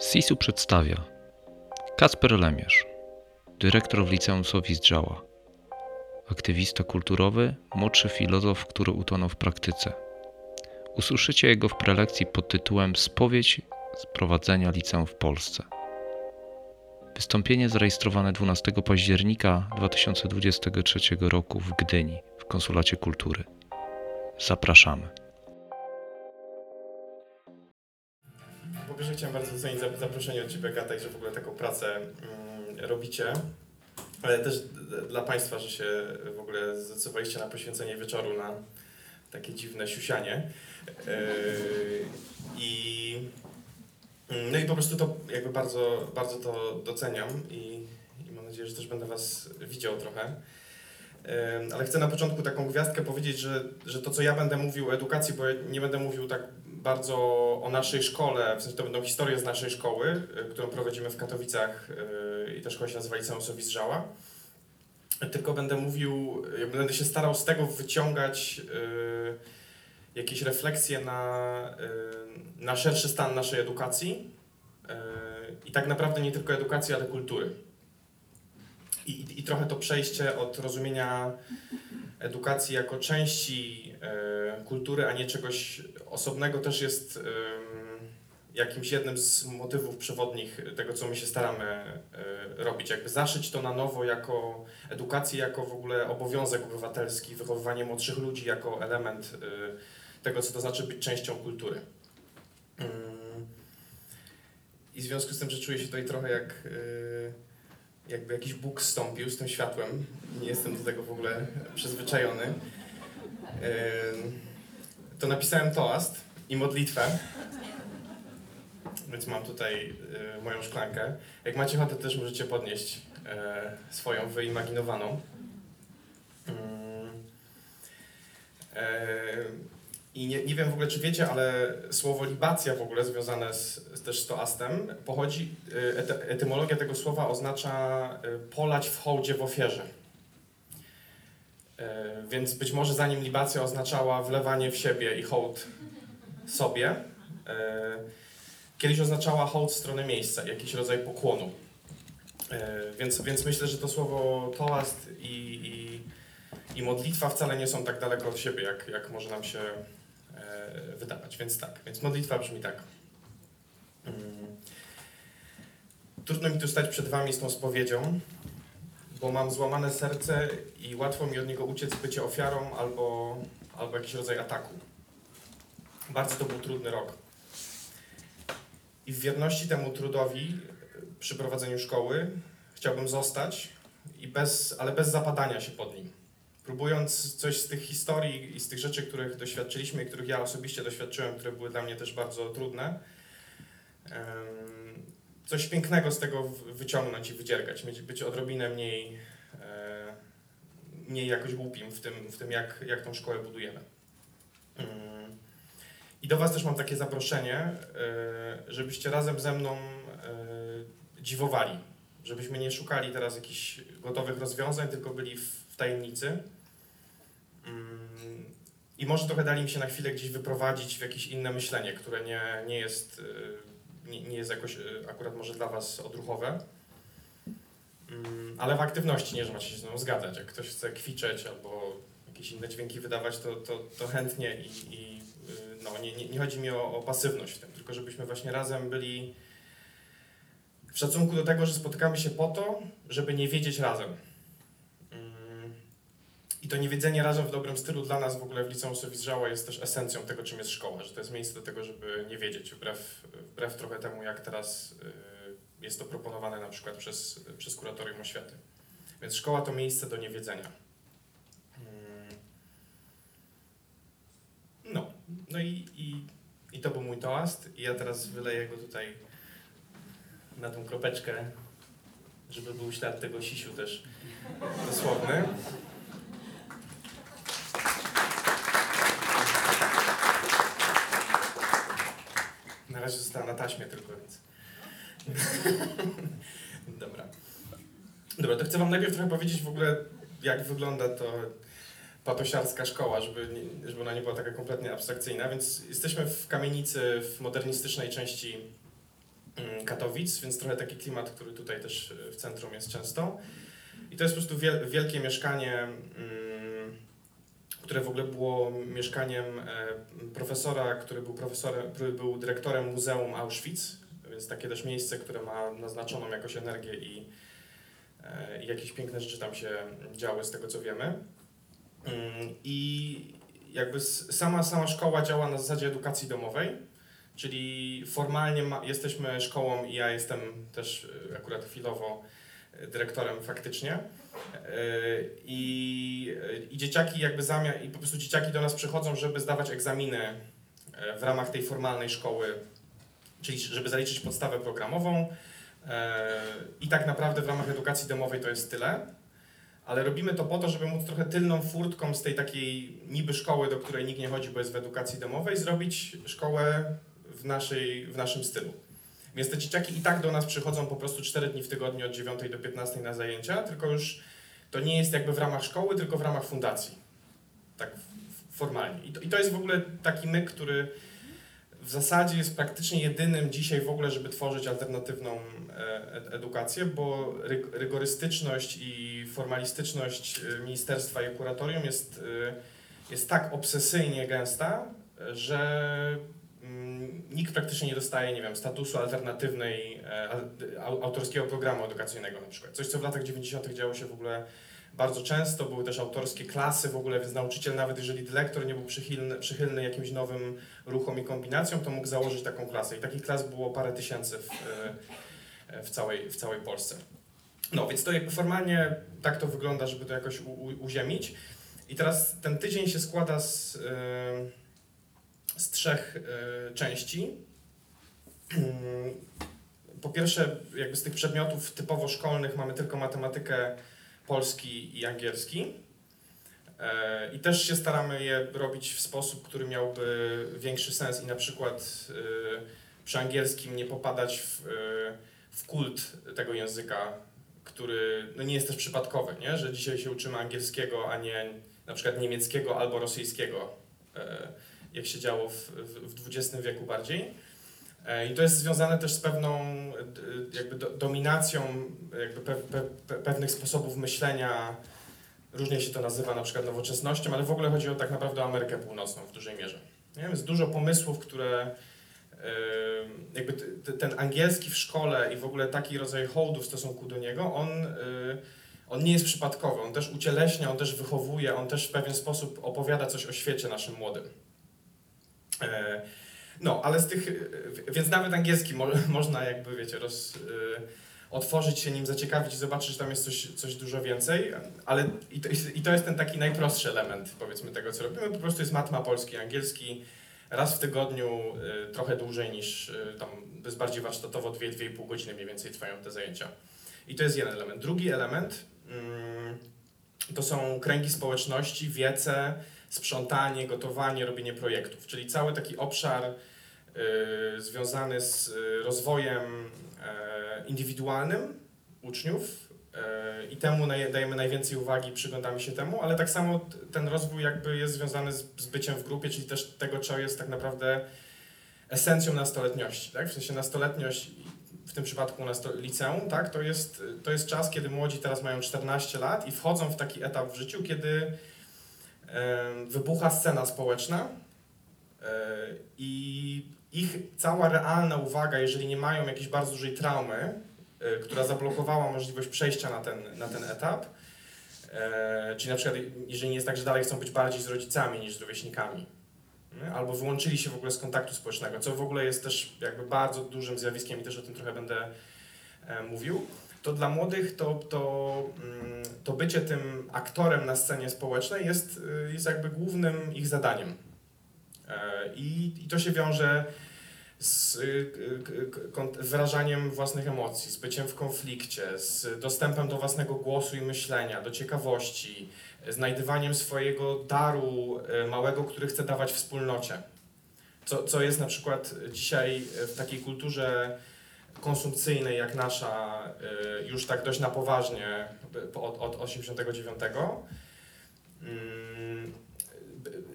SIS-u przedstawia Kacper Lemierz, dyrektor w liceum Sowizdrzała, aktywista kulturowy, młodszy filozof, który utonął w praktyce. Usłyszycie jego w prelekcji pod tytułem Spowiedź z prowadzenia liceum w Polsce. Wystąpienie zarejestrowane 12 października 2023 roku w Gdyni w Konsulacie Kultury. Zapraszamy. Pierwsze chciałem bardzo docenić zap- zaproszenie od Ciebie, Agata, i że w ogóle taką pracę mm, robicie, ale też dla Państwa, że się w ogóle zdecydowaliście na poświęcenie wieczoru na takie dziwne siusianie. Yy, I mm, no i po prostu to jakby bardzo, bardzo to doceniam i, i mam nadzieję, że też będę Was widział trochę. Ym, Ale chcę na początku taką gwiazdkę powiedzieć, że, że to, co ja będę mówił o edukacji, bo ja nie będę mówił tak bardzo o naszej szkole, w sensie to będą historie z naszej szkoły, y, którą prowadzimy w Katowicach y, i szkoła się nazywa Liceum Sowizdrzała. Tylko będę mówił, y, będę się starał z tego wyciągać jakieś refleksje na, na szerszy stan naszej edukacji i tak naprawdę nie tylko edukacji, ale kultury. I, i, I trochę to przejście od rozumienia edukacji jako części e, kultury, a nie czegoś osobnego, też jest jakimś jednym z motywów przewodnich tego, co my się staramy e, robić. Jakby zaszyć to na nowo jako edukację, jako w ogóle obowiązek obywatelski, wychowywanie młodszych ludzi jako element e, tego, co to znaczy być częścią kultury. Mm. I w związku z tym, że czuję się tutaj trochę jak jakby jakiś Bóg zstąpił z tym światłem. Nie jestem do tego w ogóle przyzwyczajony. To napisałem toast i modlitwę. Więc mam tutaj y, moją szklankę. Jak macie ochotę, też możecie podnieść e, swoją wyimaginowaną. I nie, nie wiem w ogóle, czy wiecie, ale słowo libacja w ogóle związane z, też z toastem pochodzi, y, ety, etymologia tego słowa oznacza y, polać w hołdzie w ofierze. Y, Więc być może zanim libacja oznaczała wlewanie w siebie i hołd sobie, kiedyś oznaczała hołd w stronę miejsca, jakiś rodzaj pokłonu. Więc, więc myślę, że to słowo toast i, i, i modlitwa wcale nie są tak daleko od siebie, jak, jak może nam się wydawać. Więc tak, więc modlitwa brzmi tak. Mm. Trudno mi tu stać przed wami z tą spowiedzią, bo mam złamane serce i łatwo mi od niego uciec bycie ofiarą albo, albo jakiś rodzaj ataku. Bardzo to był trudny rok. I w wierności temu trudowi e, przy prowadzeniu szkoły chciałbym zostać, i bez, ale bez zapadania się pod nim próbując coś z tych historii i z tych rzeczy, których doświadczyliśmy których ja osobiście doświadczyłem, które były dla mnie też bardzo trudne, coś pięknego z tego wyciągnąć i wydziergać, być odrobinę mniej, e, mniej jakoś głupim w tym, w tym jak, jak tą szkołę budujemy. Mm. I do Was też mam takie zaproszenie, e, żebyście razem ze mną e, dziwowali, żebyśmy nie szukali teraz jakichś gotowych rozwiązań, tylko byli w, w tajemnicy. Mm, I może trochę dali mi się na chwilę gdzieś wyprowadzić w jakieś inne myślenie, które nie, nie jest, y, nie, nie jest jakoś y, akurat może dla Was odruchowe. Mm, Ale w aktywności, nie, że macie się z mną zgadzać. Jak ktoś chce kwiczeć albo jakieś inne dźwięki wydawać, to, to, to chętnie i, i y, no, nie, nie, nie chodzi mi o, o pasywność w tym, tylko żebyśmy właśnie razem byli w szacunku do tego, że spotykamy się po to, żeby nie wiedzieć razem. I to niewiedzenie razem w dobrym stylu dla nas w ogóle w Liceum Sowizdrzała jest też esencją tego, czym jest szkoła, że to jest miejsce do tego, żeby nie wiedzieć, wbrew, wbrew trochę temu, jak teraz y, jest to proponowane na przykład przez, przez Kuratorium Oświaty. Więc szkoła to miejsce do niewiedzenia. Mm. No, no i, i, i to był mój toast i ja teraz wyleję go tutaj na tą kropeczkę, żeby był ślad tego sisiu też dosłowny. Na razie została na taśmie tylko, więc... Dobra. Dobra, to chcę wam najpierw trochę powiedzieć w ogóle, jak wygląda to patosiarska szkoła, żeby, żeby ona nie była taka kompletnie abstrakcyjna, więc jesteśmy w kamienicy w modernistycznej części Katowic, więc trochę taki klimat, który tutaj też e, w centrum jest często. I to jest po prostu wiel, wielkie mieszkanie, mm, które w ogóle było mieszkaniem e, profesora, który był profesorem, który był dyrektorem Muzeum Auschwitz, więc takie też miejsce, które ma naznaczoną jakoś energię i, e, i jakieś piękne rzeczy tam się działy, z tego co wiemy. Mm, I jakby sama, sama szkoła działa na zasadzie edukacji domowej, czyli formalnie ma, jesteśmy szkołą i ja jestem też e, akurat chwilowo e, dyrektorem faktycznie. E, I, I dzieciaki jakby zamiast, i po prostu dzieciaki do nas przychodzą, żeby zdawać egzaminy w ramach tej formalnej szkoły, czyli żeby zaliczyć podstawę programową. I tak naprawdę w ramach edukacji domowej to jest tyle. Ale robimy to po to, żeby móc trochę tylną furtką z tej takiej niby szkoły, do której nikt nie chodzi, bo jest w edukacji domowej, zrobić szkołę w, naszej, w naszym stylu. Więc te dzieciaki i tak do nas przychodzą po prostu 4 dni w tygodniu od 9 do 15 na zajęcia, tylko już to nie jest jakby w ramach szkoły, tylko w ramach fundacji. Tak formalnie. I to, I to jest w ogóle taki myk, który w zasadzie jest praktycznie jedynym dzisiaj w ogóle, żeby tworzyć alternatywną e, ed- edukację, bo ryg- rygorystyczność i formalistyczność e, ministerstwa i kuratorium jest, e, jest tak obsesyjnie gęsta, że praktycznie nie dostaje, nie wiem, statusu alternatywnej e, au- autorskiego programu edukacyjnego na przykład. Coś, co w latach 90. działo się w ogóle bardzo często, były też autorskie klasy w ogóle, więc nauczyciel nawet jeżeli dyrektor nie był przychylny, przychylny jakimś nowym ruchom i kombinacjom, to mógł założyć taką klasę. I takich klas było parę tysięcy w, e, w, całej, w całej Polsce. No, więc to jakby formalnie tak to wygląda, żeby to jakoś u, u, uziemić. I teraz ten tydzień się składa z, e, z trzech e, części. Po pierwsze, jakby z tych przedmiotów typowo szkolnych mamy tylko matematykę, polski i angielski. E, I też się staramy je robić w sposób, który miałby większy sens i na przykład e, przy angielskim nie popadać w, w kult tego języka, który no nie jest też przypadkowy, nie? że dzisiaj się uczymy angielskiego, a nie na przykład niemieckiego albo rosyjskiego, jak się działo w, w, XX wieku bardziej. E, I to jest związane też z pewną d- jakby do, dominacją jakby pe, pe, pe, pewnych sposobów myślenia. Różnie się to nazywa na przykład nowoczesnością, ale w ogóle chodzi o tak naprawdę Amerykę Północną w dużej mierze. Nie? Jest dużo pomysłów, które e, jakby ten angielski w szkole i w ogóle taki rodzaj hołdu w stosunku do niego, on, e, on nie jest przypadkowy. On też ucieleśnia, on też wychowuje, on też w pewien sposób opowiada coś o świecie naszym młodym. No, ale z tych, więc nawet angielski mo, można jakby, wiecie, roz, y, otworzyć się nim, zaciekawić i zobaczyć, że tam jest coś, coś dużo więcej, ale i to, i to jest ten taki najprostszy element, powiedzmy, tego, co robimy. Po prostu jest matma polski, angielski, raz w tygodniu, y, trochę dłużej niż y, tam, to jest bardziej warsztatowo, 2-2,5 godziny mniej więcej trwają te zajęcia. I to jest jeden element. Drugi element mm, to są kręgi społeczności, wiece, sprzątanie, gotowanie, robienie projektów, czyli cały taki obszar y, związany z y, rozwojem e, indywidualnym uczniów e, i temu dajemy najwięcej uwagi, przyglądamy się temu, ale tak samo ten rozwój jakby jest związany z, byciem w grupie, czyli też tego, co jest tak naprawdę esencją nastoletniości, tak? W sensie nastoletniość, w tym przypadku nasto, liceum, tak? To jest, to jest czas, kiedy młodzi teraz mają 14 lat i wchodzą w taki etap w życiu, kiedy wybucha scena społeczna e, i ich cała realna uwaga, jeżeli nie mają jakiejś bardzo dużej traumy, e, która zablokowała możliwość przejścia na ten, na ten etap, e, czyli na przykład jeżeli nie jest tak, że dalej chcą być bardziej z rodzicami niż z rówieśnikami, albo wyłączyli się w ogóle z kontaktu społecznego, co w ogóle jest też jakby bardzo dużym zjawiskiem i też o tym trochę będę mówił, to dla młodych to, to, mm, to bycie tym aktorem na scenie społecznej jest, y, jest jakby głównym ich zadaniem. E, I, I to się wiąże z y, wyrażaniem własnych emocji, z byciem w konflikcie, z dostępem do własnego głosu i myślenia, do ciekawości, znajdywaniem swojego daru y, małego, który chce dawać wspólnocie. Co, co jest na przykład dzisiaj w takiej kulturze konsumpcyjnej jak nasza, y, już tak dość na poważnie po- od, od 89. Mm,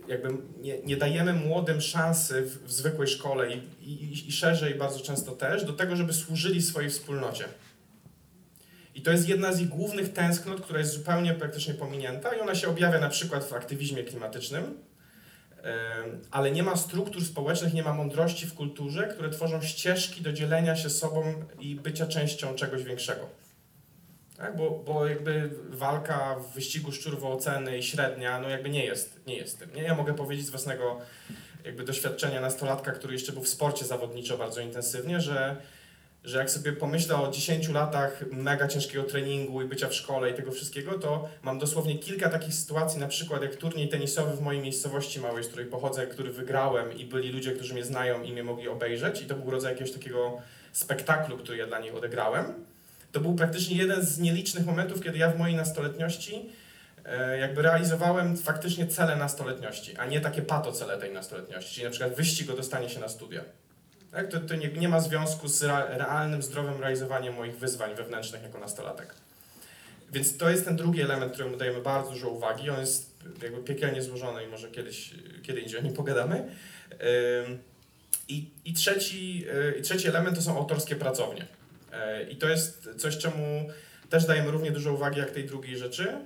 jakby nie, nie dajemy młodym szansy w, w zwykłej szkole i, i, i szerzej bardzo często też do tego, żeby służyli swojej wspólnocie. I to jest jedna z ich głównych tęsknot, która jest zupełnie praktycznie pominięta i ona się objawia na przykład w aktywizmie klimatycznym, ale nie ma struktur społecznych, nie ma mądrości w kulturze, które tworzą ścieżki do dzielenia się sobą i bycia częścią czegoś większego. Tak? Bo, bo jakby walka w wyścigu szczurów o oceny i średnia, no jakby nie jest, nie jest tym. Nie? Ja mogę powiedzieć z własnego jakby doświadczenia nastolatka, który jeszcze był w sporcie zawodniczo bardzo intensywnie, że, że jak sobie pomyślę o 10 latach mega ciężkiego treningu i bycia w szkole i tego wszystkiego, to mam dosłownie kilka takich sytuacji, na przykład jak turniej tenisowy w mojej miejscowości małej, z której pochodzę, który wygrałem i byli ludzie, którzy mnie znają i mnie mogli obejrzeć i to był rodzaj jakiegoś takiego spektaklu, który ja dla nich odegrałem. To był praktycznie jeden z nielicznych momentów, kiedy ja w mojej nastoletniości e, jakby realizowałem faktycznie cele nastoletniości, a nie takie pato cele tej nastoletniości, czyli na przykład wyścig o dostanie się na studia. Tak? To, to nie, nie ma związku z rea- realnym, zdrowym realizowaniem moich wyzwań wewnętrznych jako nastolatek. Więc to jest ten drugi element, któremu dajemy bardzo dużo uwagi. On jest jakby piekielnie złożony i może kiedyś, kiedy indziej o nim pogadamy. I, i, trzeci, y, I trzeci element to są autorskie pracownie. E, I to jest coś, czemu też dajemy równie dużo uwagi jak tej drugiej rzeczy.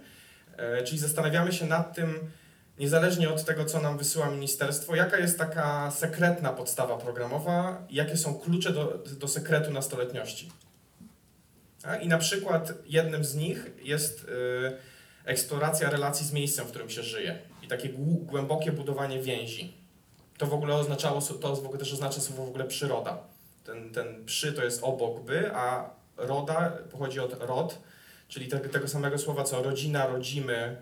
E, Czyli zastanawiamy się nad tym, niezależnie od tego, co nam wysyła ministerstwo, jaka jest taka sekretna podstawa programowa, jakie są klucze do, do sekretu nastoletniości. A, I na przykład jednym z nich jest y, eksploracja relacji z miejscem, w którym się żyje i takie głębokie budowanie więzi. To w ogóle oznaczało, to w ogóle też oznacza słowo w ogóle przyroda. Ten, ten przy to jest obok by, a roda pochodzi od rod, czyli tego, samego słowa co rodzina, rodzimy,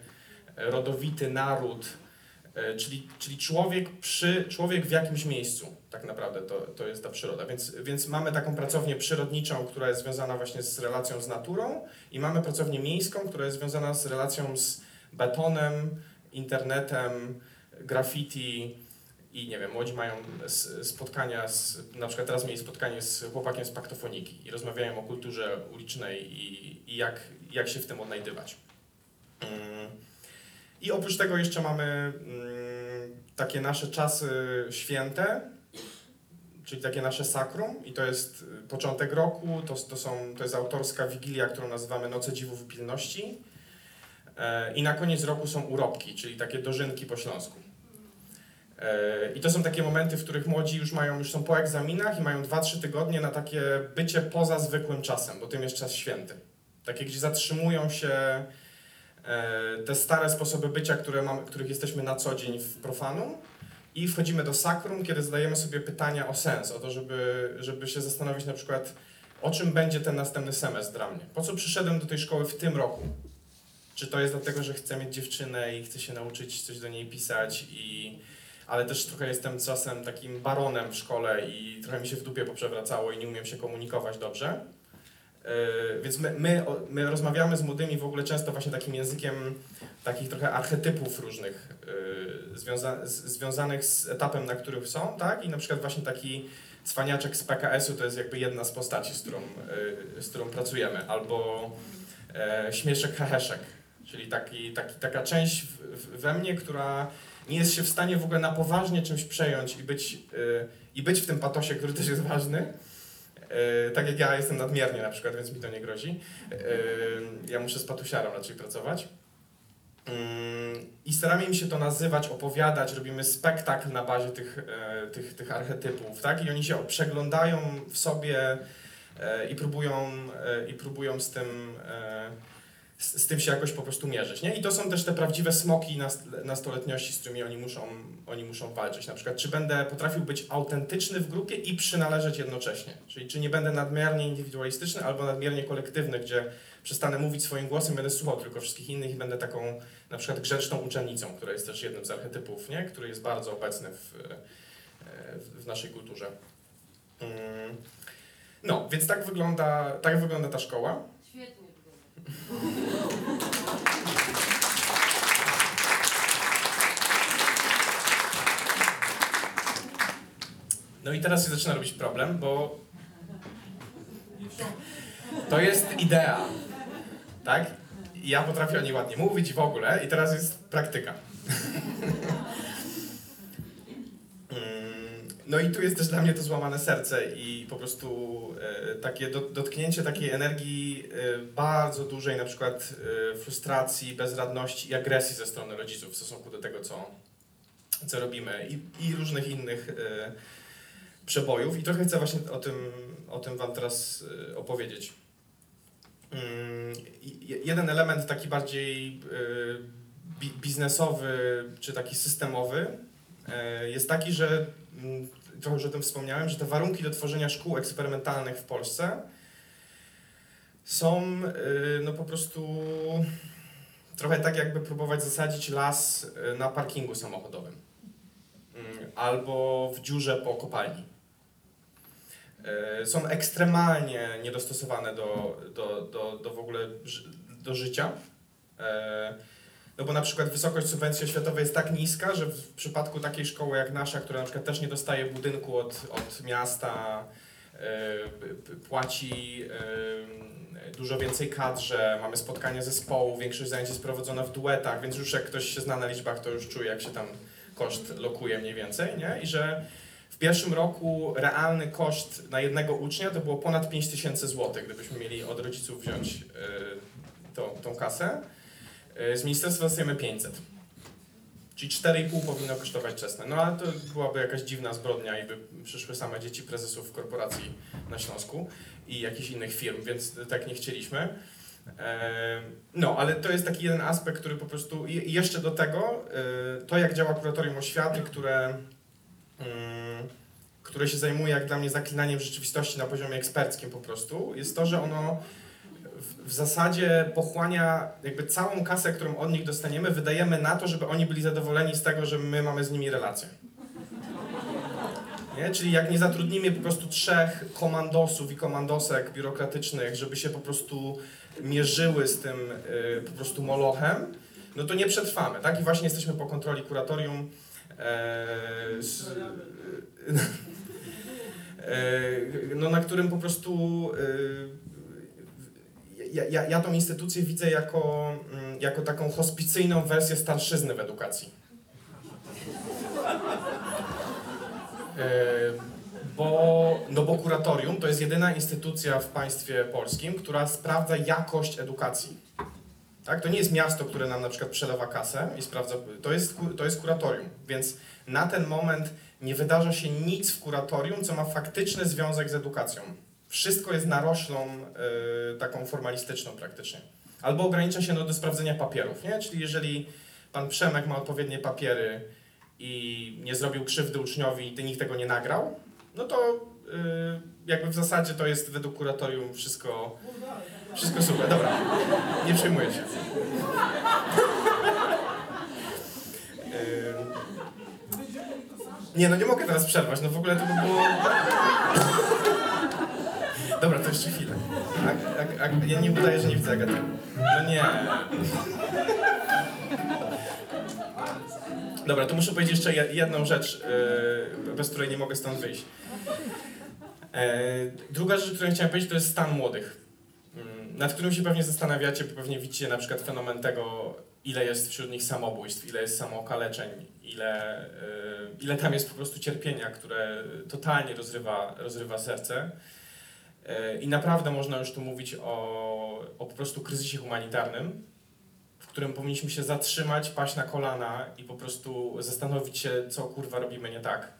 rodowity, naród, e, czyli, czyli człowiek, przy, człowiek w jakimś miejscu, tak naprawdę to, to jest ta przyroda. Więc, więc mamy taką pracownię przyrodniczą, która jest związana właśnie z relacją z naturą i mamy pracownię miejską, która jest związana z relacją z betonem, internetem, graffiti, i nie wiem, młodzi mają spotkania, z, na przykład teraz mieli spotkanie z chłopakiem z paktofoniki i rozmawiają o kulturze ulicznej i, i jak, jak się w tym odnajdywać. Mm. I oprócz tego jeszcze mamy mm, takie nasze czasy święte, czyli takie nasze sakrum i to jest początek roku, to, to, są, to jest autorska wigilia, którą nazywamy Noce Dziwów i Pilności E, i na koniec roku są urobki, czyli takie dożynki po śląsku. E, I to są takie momenty, w których młodzi już mają, już są po egzaminach i mają 2-3 tygodnie na takie bycie poza zwykłym czasem, bo tym jest czas święty. Takie, gdzie zatrzymują się te stare sposoby bycia, które mamy, których jesteśmy na co dzień w profanum i wchodzimy do sakrum, kiedy zadajemy sobie pytania o sens, o to, żeby, żeby się zastanowić na przykład, o czym będzie ten następny semestr dla mnie. Po co przyszedłem do tej szkoły w tym roku? Czy to jest dlatego, że chcę mieć dziewczynę i chcę się nauczyć coś do niej pisać i ale też trochę jestem czasem takim baronem w szkole i trochę mi się w dupie poprzewracało i nie umiem się komunikować dobrze. Yy, Więc my, my, my rozmawiamy z młodymi w ogóle często właśnie takim językiem takich trochę archetypów różnych, yy, związa związanych z etapem, na którym są, tak? I na przykład właśnie taki cwaniaczek z PKS-u to jest jakby jedna z postaci, z którą, yy, z którą pracujemy, albo e, śmieszek heheszek, czyli taki, taki, taka część we mnie, która nie jest się w stanie w ogóle na poważnie czymś przejąć i być, i być w tym patosie, który też jest ważny. Y, tak jak ja jestem nadmiernie na przykład, więc mi to nie grozi. Y, ja muszę z patusiarą raczej pracować. Ym, I staramy mi się to nazywać, opowiadać, robimy spektakl na bazie tych, e, tych, tych archetypów, tak? I oni się przeglądają w sobie e, i próbują, e, i próbują z tym e, z, z tym się jakoś po prostu mierzyć. Nie? I to są też te prawdziwe smoki nast- nastoletniości, z którymi oni muszą, oni muszą walczyć. Na przykład, czy będę potrafił być autentyczny w grupie i przynależeć jednocześnie. Czyli czy nie będę nadmiernie indywidualistyczny albo nadmiernie kolektywny, gdzie przestanę mówić swoim głosem, będę słuchał tylko wszystkich innych i będę taką na przykład grzeczną uczennicą, która jest też jednym z archetypów, nie? który jest bardzo obecny w, e, w naszej kulturze. Mm. No, więc tak wygląda, tak wygląda ta szkoła. No i teraz się zaczyna robić problem, bo to jest idea, tak? Ja potrafię o niej ładnie mówić w ogóle, i teraz jest praktyka. No i tu jest też dla mnie to złamane serce i po prostu e, takie do, dotknięcie takiej energii e, bardzo dużej na przykład e, frustracji, bezradności i agresji ze strony rodziców w stosunku do tego, co, co robimy i, i różnych innych przebojów i trochę chcę właśnie o tym, o tym Wam teraz opowiedzieć. Mm, Jeden element taki bardziej bi- biznesowy czy taki systemowy jest taki, że mm, trochę już o tym wspomniałem, że te warunki do tworzenia szkół eksperymentalnych w Polsce są y, no po prostu trochę tak jakby próbować zasadzić las y, na parkingu samochodowym Mm, albo w dziurze po kopalni. Y, Są ekstremalnie niedostosowane do, do, do, do w ogóle do życia. No bo na przykład wysokość subwencji oświatowej jest tak niska, że w przypadku takiej szkoły jak nasza, która na przykład też nie dostaje budynku od, od miasta, p- płaci e, dużo więcej kadrze, mamy spotkania zespołu, większość zajęć jest prowadzona w duetach, więc już jak ktoś się zna na liczbach, to już czuje jak się tam koszt lokuje mniej więcej, nie? I że w pierwszym roku realny koszt na jednego ucznia to było ponad 5 tysięcy złotych, gdybyśmy mieli od rodziców wziąć e, tą, tą kasę. E, Z ministerstwa dostajemy 500. Czyli 4,5 powinno kosztować czesne. No ale to byłaby jakaś dziwna zbrodnia i by przyszły same dzieci prezesów korporacji na Śląsku i jakichś innych firm, więc tak nie chcieliśmy. E, No, ale to jest taki jeden aspekt, który po prostu. I jeszcze do tego, e, to jak działa kuratorium oświaty, które, mm, które się zajmuje, jak dla mnie, zaklinaniem rzeczywistości na poziomie eksperckim po prostu, jest to, że ono w, zasadzie pochłania jakby całą kasę, którą od nich dostaniemy, wydajemy na to, żeby oni byli zadowoleni z tego, że my mamy z nimi relację. Nie? Czyli jak nie zatrudnimy po prostu trzech komandosów i komandosek biurokratycznych, żeby się po prostu mierzyły z tym y, po prostu molochem, no to nie przetrwamy, tak? I właśnie jesteśmy po kontroli kuratorium. E, z, e, no, na którym po prostu e, ja, ja, tą instytucję widzę jako, mm, jako taką hospicyjną wersję starszyzny w edukacji. E, Bo, no bo kuratorium to jest jedyna instytucja w państwie polskim, która sprawdza jakość edukacji. Tak? To nie jest miasto, które nam na przykład przelewa kasę i sprawdza, to jest, to jest kuratorium, więc na ten moment nie wydarza się nic w kuratorium, co ma faktyczny związek z edukacją. Wszystko jest naroślą y, taką formalistyczną praktycznie. Albo ogranicza się no, do sprawdzenia papierów, nie? Czyli jeżeli pan Przemek ma odpowiednie papiery i nie zrobił krzywdy uczniowi i nikt tego nie nagrał, no to y, jakby w zasadzie to jest według kuratorium wszystko, wszystko super. Dobra, nie przejmuję się. Ym, Nie, no nie mogę teraz przerwać, no w ogóle to by było... Dobra, to jeszcze chwilę. A, a, a, ja nie udaję, że nie widzę Agaty. No nie. Dobra, to muszę powiedzieć jeszcze je- jedną rzecz, yy, bez której nie mogę stąd wyjść. E, druga rzecz, którą chciałem powiedzieć, to jest stan młodych, mm, nad którym się pewnie zastanawiacie, bo pewnie widzicie na przykład fenomen tego, ile jest wśród nich samobójstw, ile jest samookaleczeń, ile, y, ile tam jest po prostu cierpienia, które totalnie rozrywa, rozrywa serce. Y, I naprawdę można już tu mówić o, o po prostu kryzysie humanitarnym, w którym powinniśmy się zatrzymać, paść na kolana i po prostu zastanowić się, co kurwa robimy nie tak.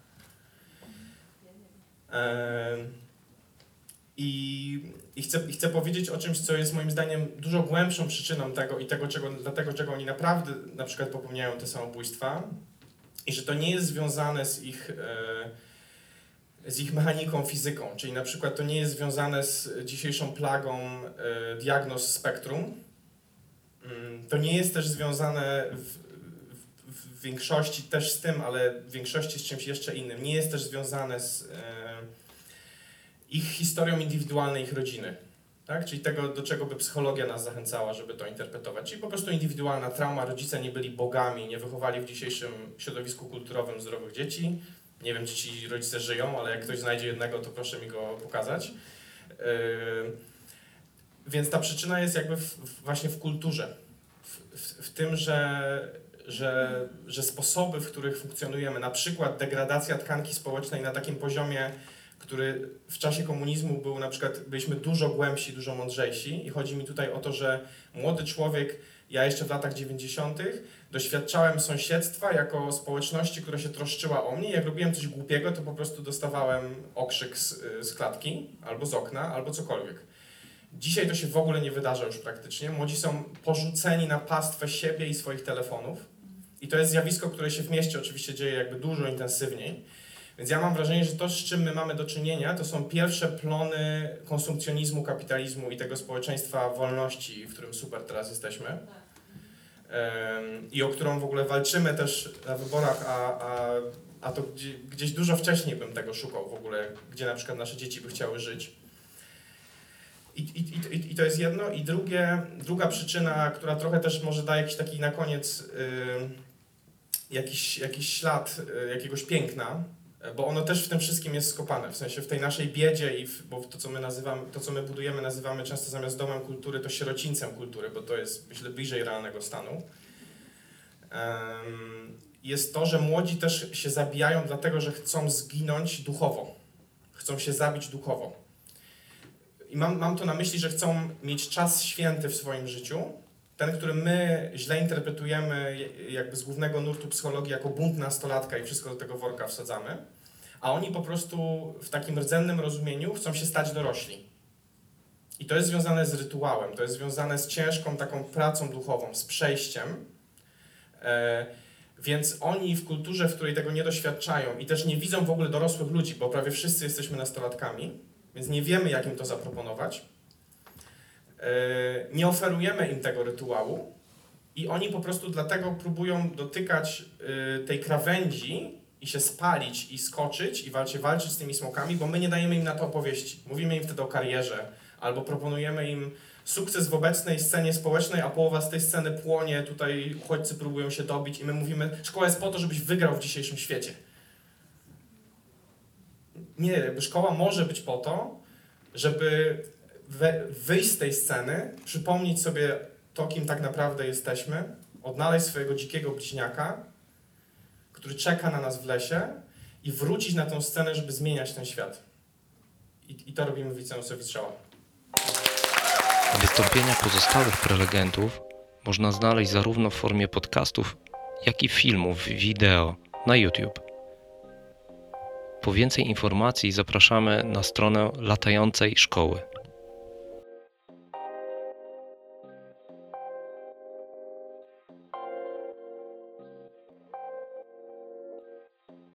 Em, I, i, chcę, I chcę powiedzieć o czymś, co jest moim zdaniem dużo głębszą przyczyną tego i tego, czego, dlatego, czego oni naprawdę na przykład popełniają te samobójstwa. I że to nie jest związane z ich, e, z ich mechaniką, fizyką. Czyli na przykład to nie jest związane z dzisiejszą plagą e, diagnoz spektrum. Mm, To nie jest też związane w, w, w większości też z tym, ale w większości z czymś jeszcze innym. Nie jest też związane z e, ich historią indywidualnej ich rodziny. Tak? Czyli tego, do czego by psychologia nas zachęcała, żeby to interpretować. Czyli po prostu indywidualna trauma. Rodzice nie byli bogami, nie wychowali w dzisiejszym środowisku kulturowym zdrowych dzieci. Nie wiem, czy ci rodzice żyją, ale jak ktoś znajdzie jednego, to proszę mi go pokazać. Yy, więc ta przyczyna jest jakby w, właśnie w kulturze. W, w, w tym, że, że, że sposoby, w których funkcjonujemy, na przykład degradacja tkanki społecznej na takim poziomie, który w czasie komunizmu był na przykład, byliśmy dużo głębsi, dużo mądrzejsi i chodzi mi tutaj o to, że młody człowiek, ja jeszcze w latach 90. doświadczałem sąsiedztwa jako społeczności, która się troszczyła o mnie. Jak robiłem coś głupiego, to po prostu dostawałem okrzyk z, z klatki, albo z okna, albo cokolwiek. Dzisiaj to się w ogóle nie wydarza już praktycznie. Młodzi są porzuceni na pastwę siebie i swoich telefonów. I to jest zjawisko, które się w mieście oczywiście dzieje jakby dużo intensywniej. Więc ja mam wrażenie, że to, z czym my mamy do czynienia, to są pierwsze plony konsumpcjonizmu, kapitalizmu i tego społeczeństwa wolności, w którym super teraz jesteśmy. I o którą w ogóle walczymy też na wyborach, a, a, a to gdzie, gdzieś dużo wcześniej bym tego szukał w ogóle, gdzie na przykład nasze dzieci by chciały żyć. I, i, i, I to jest jedno. I drugie, druga przyczyna, która trochę też może da jakiś taki na koniec ym, jakiś, jakiś ślad y, jakiegoś piękna, bo ono też w tym wszystkim jest skopane, w sensie w tej naszej biedzie i w, bo to co my nazywamy, to co my budujemy nazywamy często zamiast domem kultury to sierocińcem kultury, bo to jest myślę bliżej realnego stanu. Jest to, że młodzi też się zabijają dlatego, że chcą zginąć duchowo. Chcą się zabić duchowo. I mam, mam to na myśli, że chcą mieć czas święty w swoim życiu, ten, który my źle interpretujemy jakby z głównego nurtu psychologii jako bunt nastolatka i wszystko do tego worka wsadzamy, a oni po prostu w takim rdzennym rozumieniu chcą się stać dorośli. I to jest związane z rytuałem, to jest związane z ciężką taką pracą duchową, z przejściem. E, więc oni w kulturze, w której tego nie doświadczają i też nie widzą w ogóle dorosłych ludzi, bo prawie wszyscy jesteśmy nastolatkami, więc nie wiemy, jak im to zaproponować. E, Nie oferujemy im tego rytuału i oni po prostu dlatego próbują dotykać e, tej krawędzi i się spalić i skoczyć i walczyć, walczyć z tymi smokami, bo my nie dajemy im na to opowieści. Mówimy im wtedy o karierze albo proponujemy im sukces w obecnej scenie społecznej, a połowa z tej sceny płonie, tutaj uchodźcy próbują się dobić i my mówimy, szkoła jest po to, żebyś wygrał w dzisiejszym świecie. Nie, jakby szkoła może być po to, żeby we, wyjść z tej sceny, przypomnieć sobie to, kim tak naprawdę jesteśmy, odnaleźć swojego dzikiego bliźniaka, który czeka na nas w lesie i wrócić na tą scenę, żeby zmieniać ten świat. I, i to robimy w Liceum Sowietrzała. Wystąpienia pozostałych prelegentów można znaleźć zarówno w formie podcastów, jak i filmów wideo na YouTube. Po więcej informacji zapraszamy na stronę latającej szkoły.